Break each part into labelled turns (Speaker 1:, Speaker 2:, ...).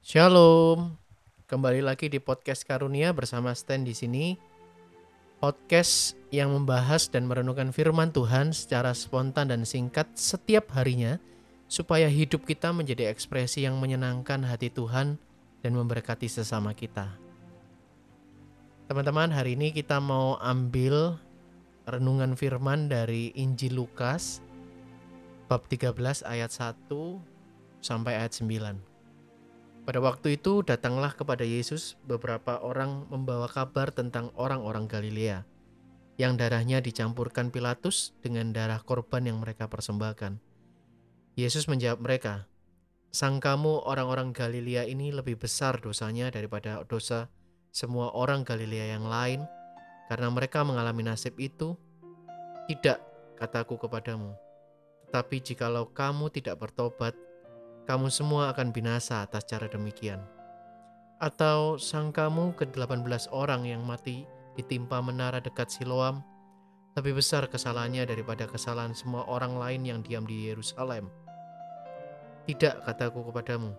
Speaker 1: Shalom. Kembali lagi di podcast Karunia bersama Stan di sini. Podcast yang membahas dan merenungkan firman Tuhan secara spontan dan singkat setiap harinya supaya hidup kita menjadi ekspresi yang menyenangkan hati Tuhan dan memberkati sesama kita. Teman-teman, hari ini kita mau ambil renungan firman dari Injil Lukas bab 13 ayat 1 sampai ayat 9. Pada waktu itu datanglah kepada Yesus beberapa orang membawa kabar tentang orang-orang Galilea yang darahnya dicampurkan Pilatus dengan darah korban yang mereka persembahkan. Yesus menjawab mereka, Sangkamu orang-orang Galilea ini lebih besar dosanya daripada dosa semua orang Galilea yang lain karena mereka mengalami nasib itu? Tidak, kataku kepadamu. Tetapi jikalau kamu tidak bertobat, kamu semua akan binasa atas cara demikian. Atau sangkamu ke-18 orang yang mati ditimpa menara dekat Siloam lebih besar kesalahannya daripada kesalahan semua orang lain yang diam di Yerusalem. Tidak, kataku kepadamu.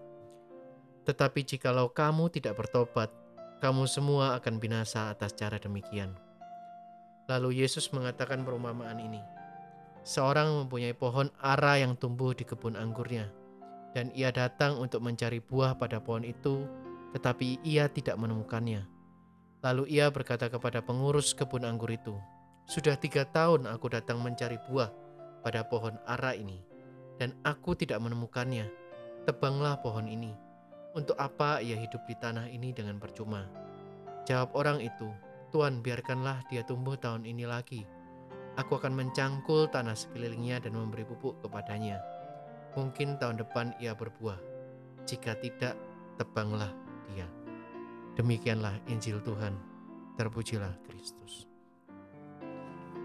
Speaker 1: Tetapi jikalau kamu tidak bertobat, kamu semua akan binasa atas cara demikian. Lalu Yesus mengatakan perumpamaan ini. Seorang mempunyai pohon ara yang tumbuh di kebun anggurnya, dan ia datang untuk mencari buah pada pohon itu, tetapi ia tidak menemukannya. Lalu ia berkata kepada pengurus kebun anggur itu, "Sudah tiga tahun aku datang mencari buah pada pohon ara ini, dan aku tidak menemukannya. Tebanglah pohon ini. Untuk apa ia hidup di tanah ini dengan percuma?" Jawab orang itu, "Tuan, biarkanlah dia tumbuh tahun ini lagi." Aku akan mencangkul tanah sekelilingnya dan memberi pupuk kepadanya. Mungkin tahun depan ia berbuah. Jika tidak, tebanglah dia. Demikianlah Injil Tuhan. Terpujilah Kristus.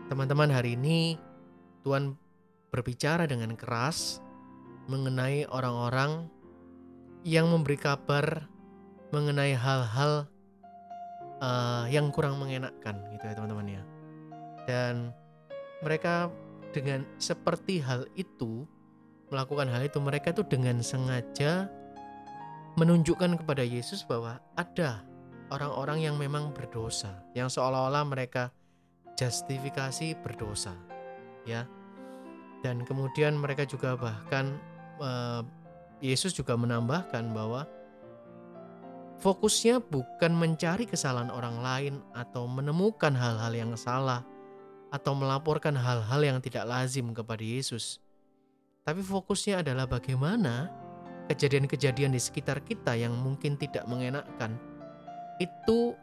Speaker 1: Teman-teman, hari ini Tuhan berbicara dengan keras mengenai orang-orang yang memberi kabar mengenai hal-hal uh, yang kurang mengenakkan gitu ya teman-teman ya. Dan mereka dengan seperti hal itu melakukan hal itu mereka itu dengan sengaja menunjukkan kepada Yesus bahwa ada orang-orang yang memang berdosa yang seolah-olah mereka justifikasi berdosa ya dan kemudian mereka juga bahkan uh, Yesus juga menambahkan bahwa fokusnya bukan mencari kesalahan orang lain atau menemukan hal-hal yang salah atau melaporkan hal-hal yang tidak lazim kepada Yesus. Tapi fokusnya adalah bagaimana kejadian-kejadian di sekitar kita yang mungkin tidak mengenakkan itu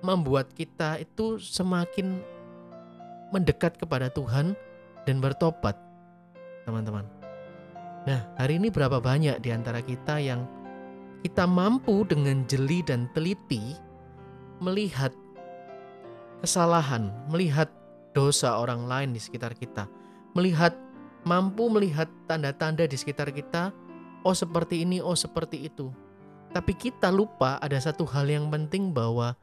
Speaker 1: membuat kita itu semakin mendekat kepada Tuhan dan bertobat, teman-teman. Nah, hari ini berapa banyak di antara kita yang kita mampu dengan jeli dan teliti melihat kesalahan, melihat dosa orang lain di sekitar kita, melihat mampu melihat tanda-tanda di sekitar kita, oh seperti ini, oh seperti itu. Tapi kita lupa ada satu hal yang penting bahwa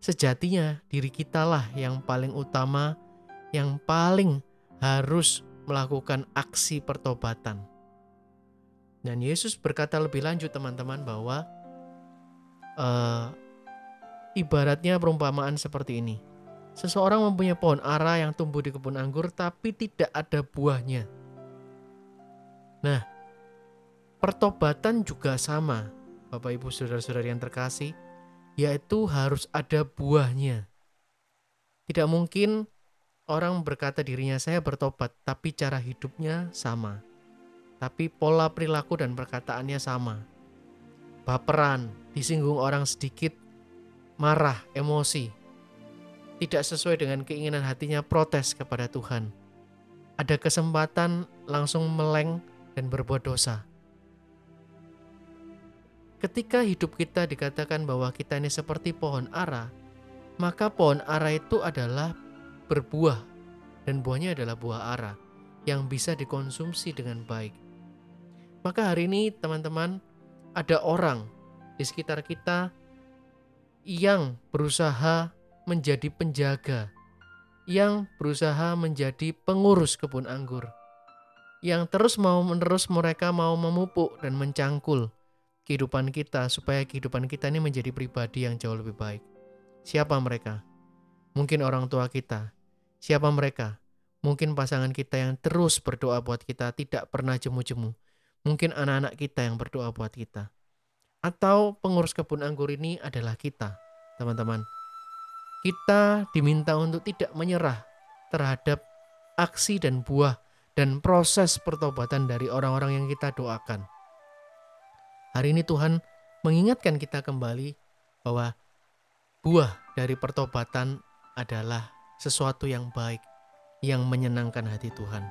Speaker 1: sejatinya diri kitalah yang paling utama, yang paling harus melakukan aksi pertobatan. Dan Yesus berkata lebih lanjut teman-teman bahwa uh, ibaratnya perumpamaan seperti ini. Seseorang mempunyai pohon ara yang tumbuh di kebun anggur tapi tidak ada buahnya. Nah, pertobatan juga sama, Bapak Ibu Saudara-saudari yang terkasih, yaitu harus ada buahnya. Tidak mungkin orang berkata dirinya saya bertobat tapi cara hidupnya sama. Tapi pola perilaku dan perkataannya sama. Baperan, disinggung orang sedikit, marah, emosi, tidak sesuai dengan keinginan hatinya protes kepada Tuhan. Ada kesempatan langsung meleng dan berbuat dosa. Ketika hidup kita dikatakan bahwa kita ini seperti pohon ara, maka pohon ara itu adalah berbuah dan buahnya adalah buah ara yang bisa dikonsumsi dengan baik. Maka hari ini teman-teman ada orang di sekitar kita yang berusaha menjadi penjaga, yang berusaha menjadi pengurus kebun anggur, yang terus mau menerus mereka mau memupuk dan mencangkul, kehidupan kita supaya kehidupan kita ini menjadi pribadi yang jauh lebih baik. Siapa mereka? Mungkin orang tua kita. Siapa mereka? Mungkin pasangan kita yang terus berdoa buat kita, tidak pernah jemu-jemu. Mungkin anak-anak kita yang berdoa buat kita. Atau pengurus kebun anggur ini adalah kita, teman-teman. Kita diminta untuk tidak menyerah terhadap aksi dan buah dan proses pertobatan dari orang-orang yang kita doakan. Hari ini Tuhan mengingatkan kita kembali bahwa buah dari pertobatan adalah sesuatu yang baik, yang menyenangkan hati Tuhan.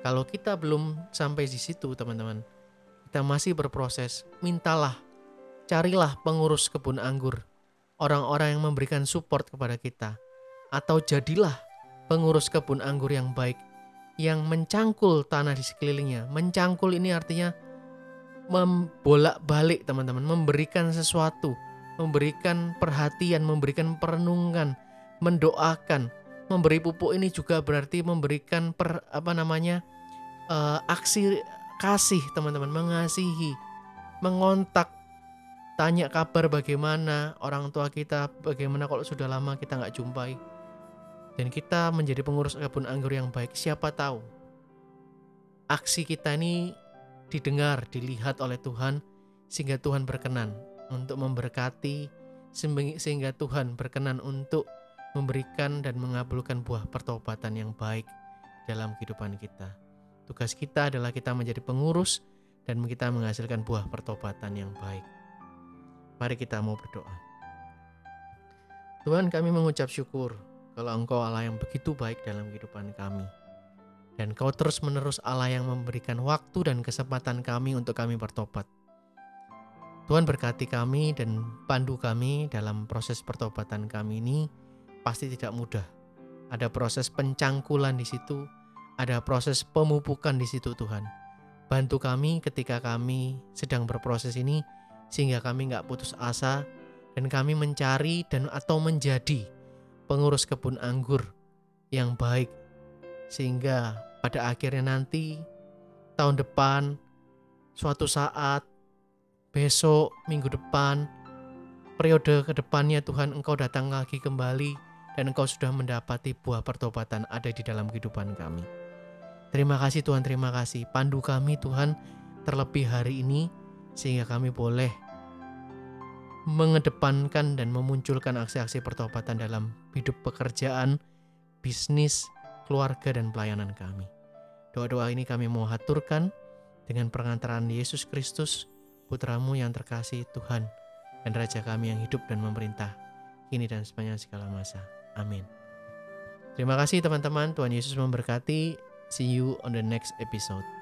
Speaker 1: Kalau kita belum sampai di situ, teman-teman, kita masih berproses. Mintalah, carilah pengurus kebun anggur, orang-orang yang memberikan support kepada kita, atau jadilah pengurus kebun anggur yang baik, yang mencangkul tanah di sekelilingnya. Mencangkul ini artinya membolak-balik, teman-teman, memberikan sesuatu, memberikan perhatian, memberikan perenungan, mendoakan, memberi pupuk ini juga berarti memberikan per apa namanya uh, aksi kasih teman-teman. Mengasihi mengontak tanya kabar bagaimana orang tua kita bagaimana kalau sudah lama kita nggak jumpai dan kita menjadi pengurus kebun anggur yang baik siapa tahu aksi kita ini didengar dilihat oleh Tuhan sehingga Tuhan berkenan untuk memberkati sehingga Tuhan berkenan untuk memberikan dan mengabulkan buah pertobatan yang baik dalam kehidupan kita. Tugas kita adalah kita menjadi pengurus dan kita menghasilkan buah pertobatan yang baik. Mari kita mau berdoa. Tuhan kami mengucap syukur kalau Engkau Allah yang begitu baik dalam kehidupan kami. Dan Kau terus menerus Allah yang memberikan waktu dan kesempatan kami untuk kami bertobat. Tuhan berkati kami dan pandu kami dalam proses pertobatan kami ini pasti tidak mudah. Ada proses pencangkulan di situ, ada proses pemupukan di situ Tuhan. Bantu kami ketika kami sedang berproses ini, sehingga kami nggak putus asa dan kami mencari dan atau menjadi pengurus kebun anggur yang baik, sehingga pada akhirnya nanti tahun depan, suatu saat, besok, minggu depan, periode ke depannya Tuhan Engkau datang lagi kembali dan Engkau sudah mendapati buah pertobatan ada di dalam kehidupan kami. Terima kasih Tuhan, terima kasih. Pandu kami Tuhan terlebih hari ini sehingga kami boleh mengedepankan dan memunculkan aksi-aksi pertobatan dalam hidup pekerjaan, bisnis, keluarga, dan pelayanan kami. Doa-doa ini kami mau haturkan dengan pengantaran Yesus Kristus, Putramu yang terkasih Tuhan, dan Raja kami yang hidup dan memerintah, kini dan sepanjang segala masa. Amin. Terima kasih teman-teman, Tuhan Yesus memberkati. See you on the next episode.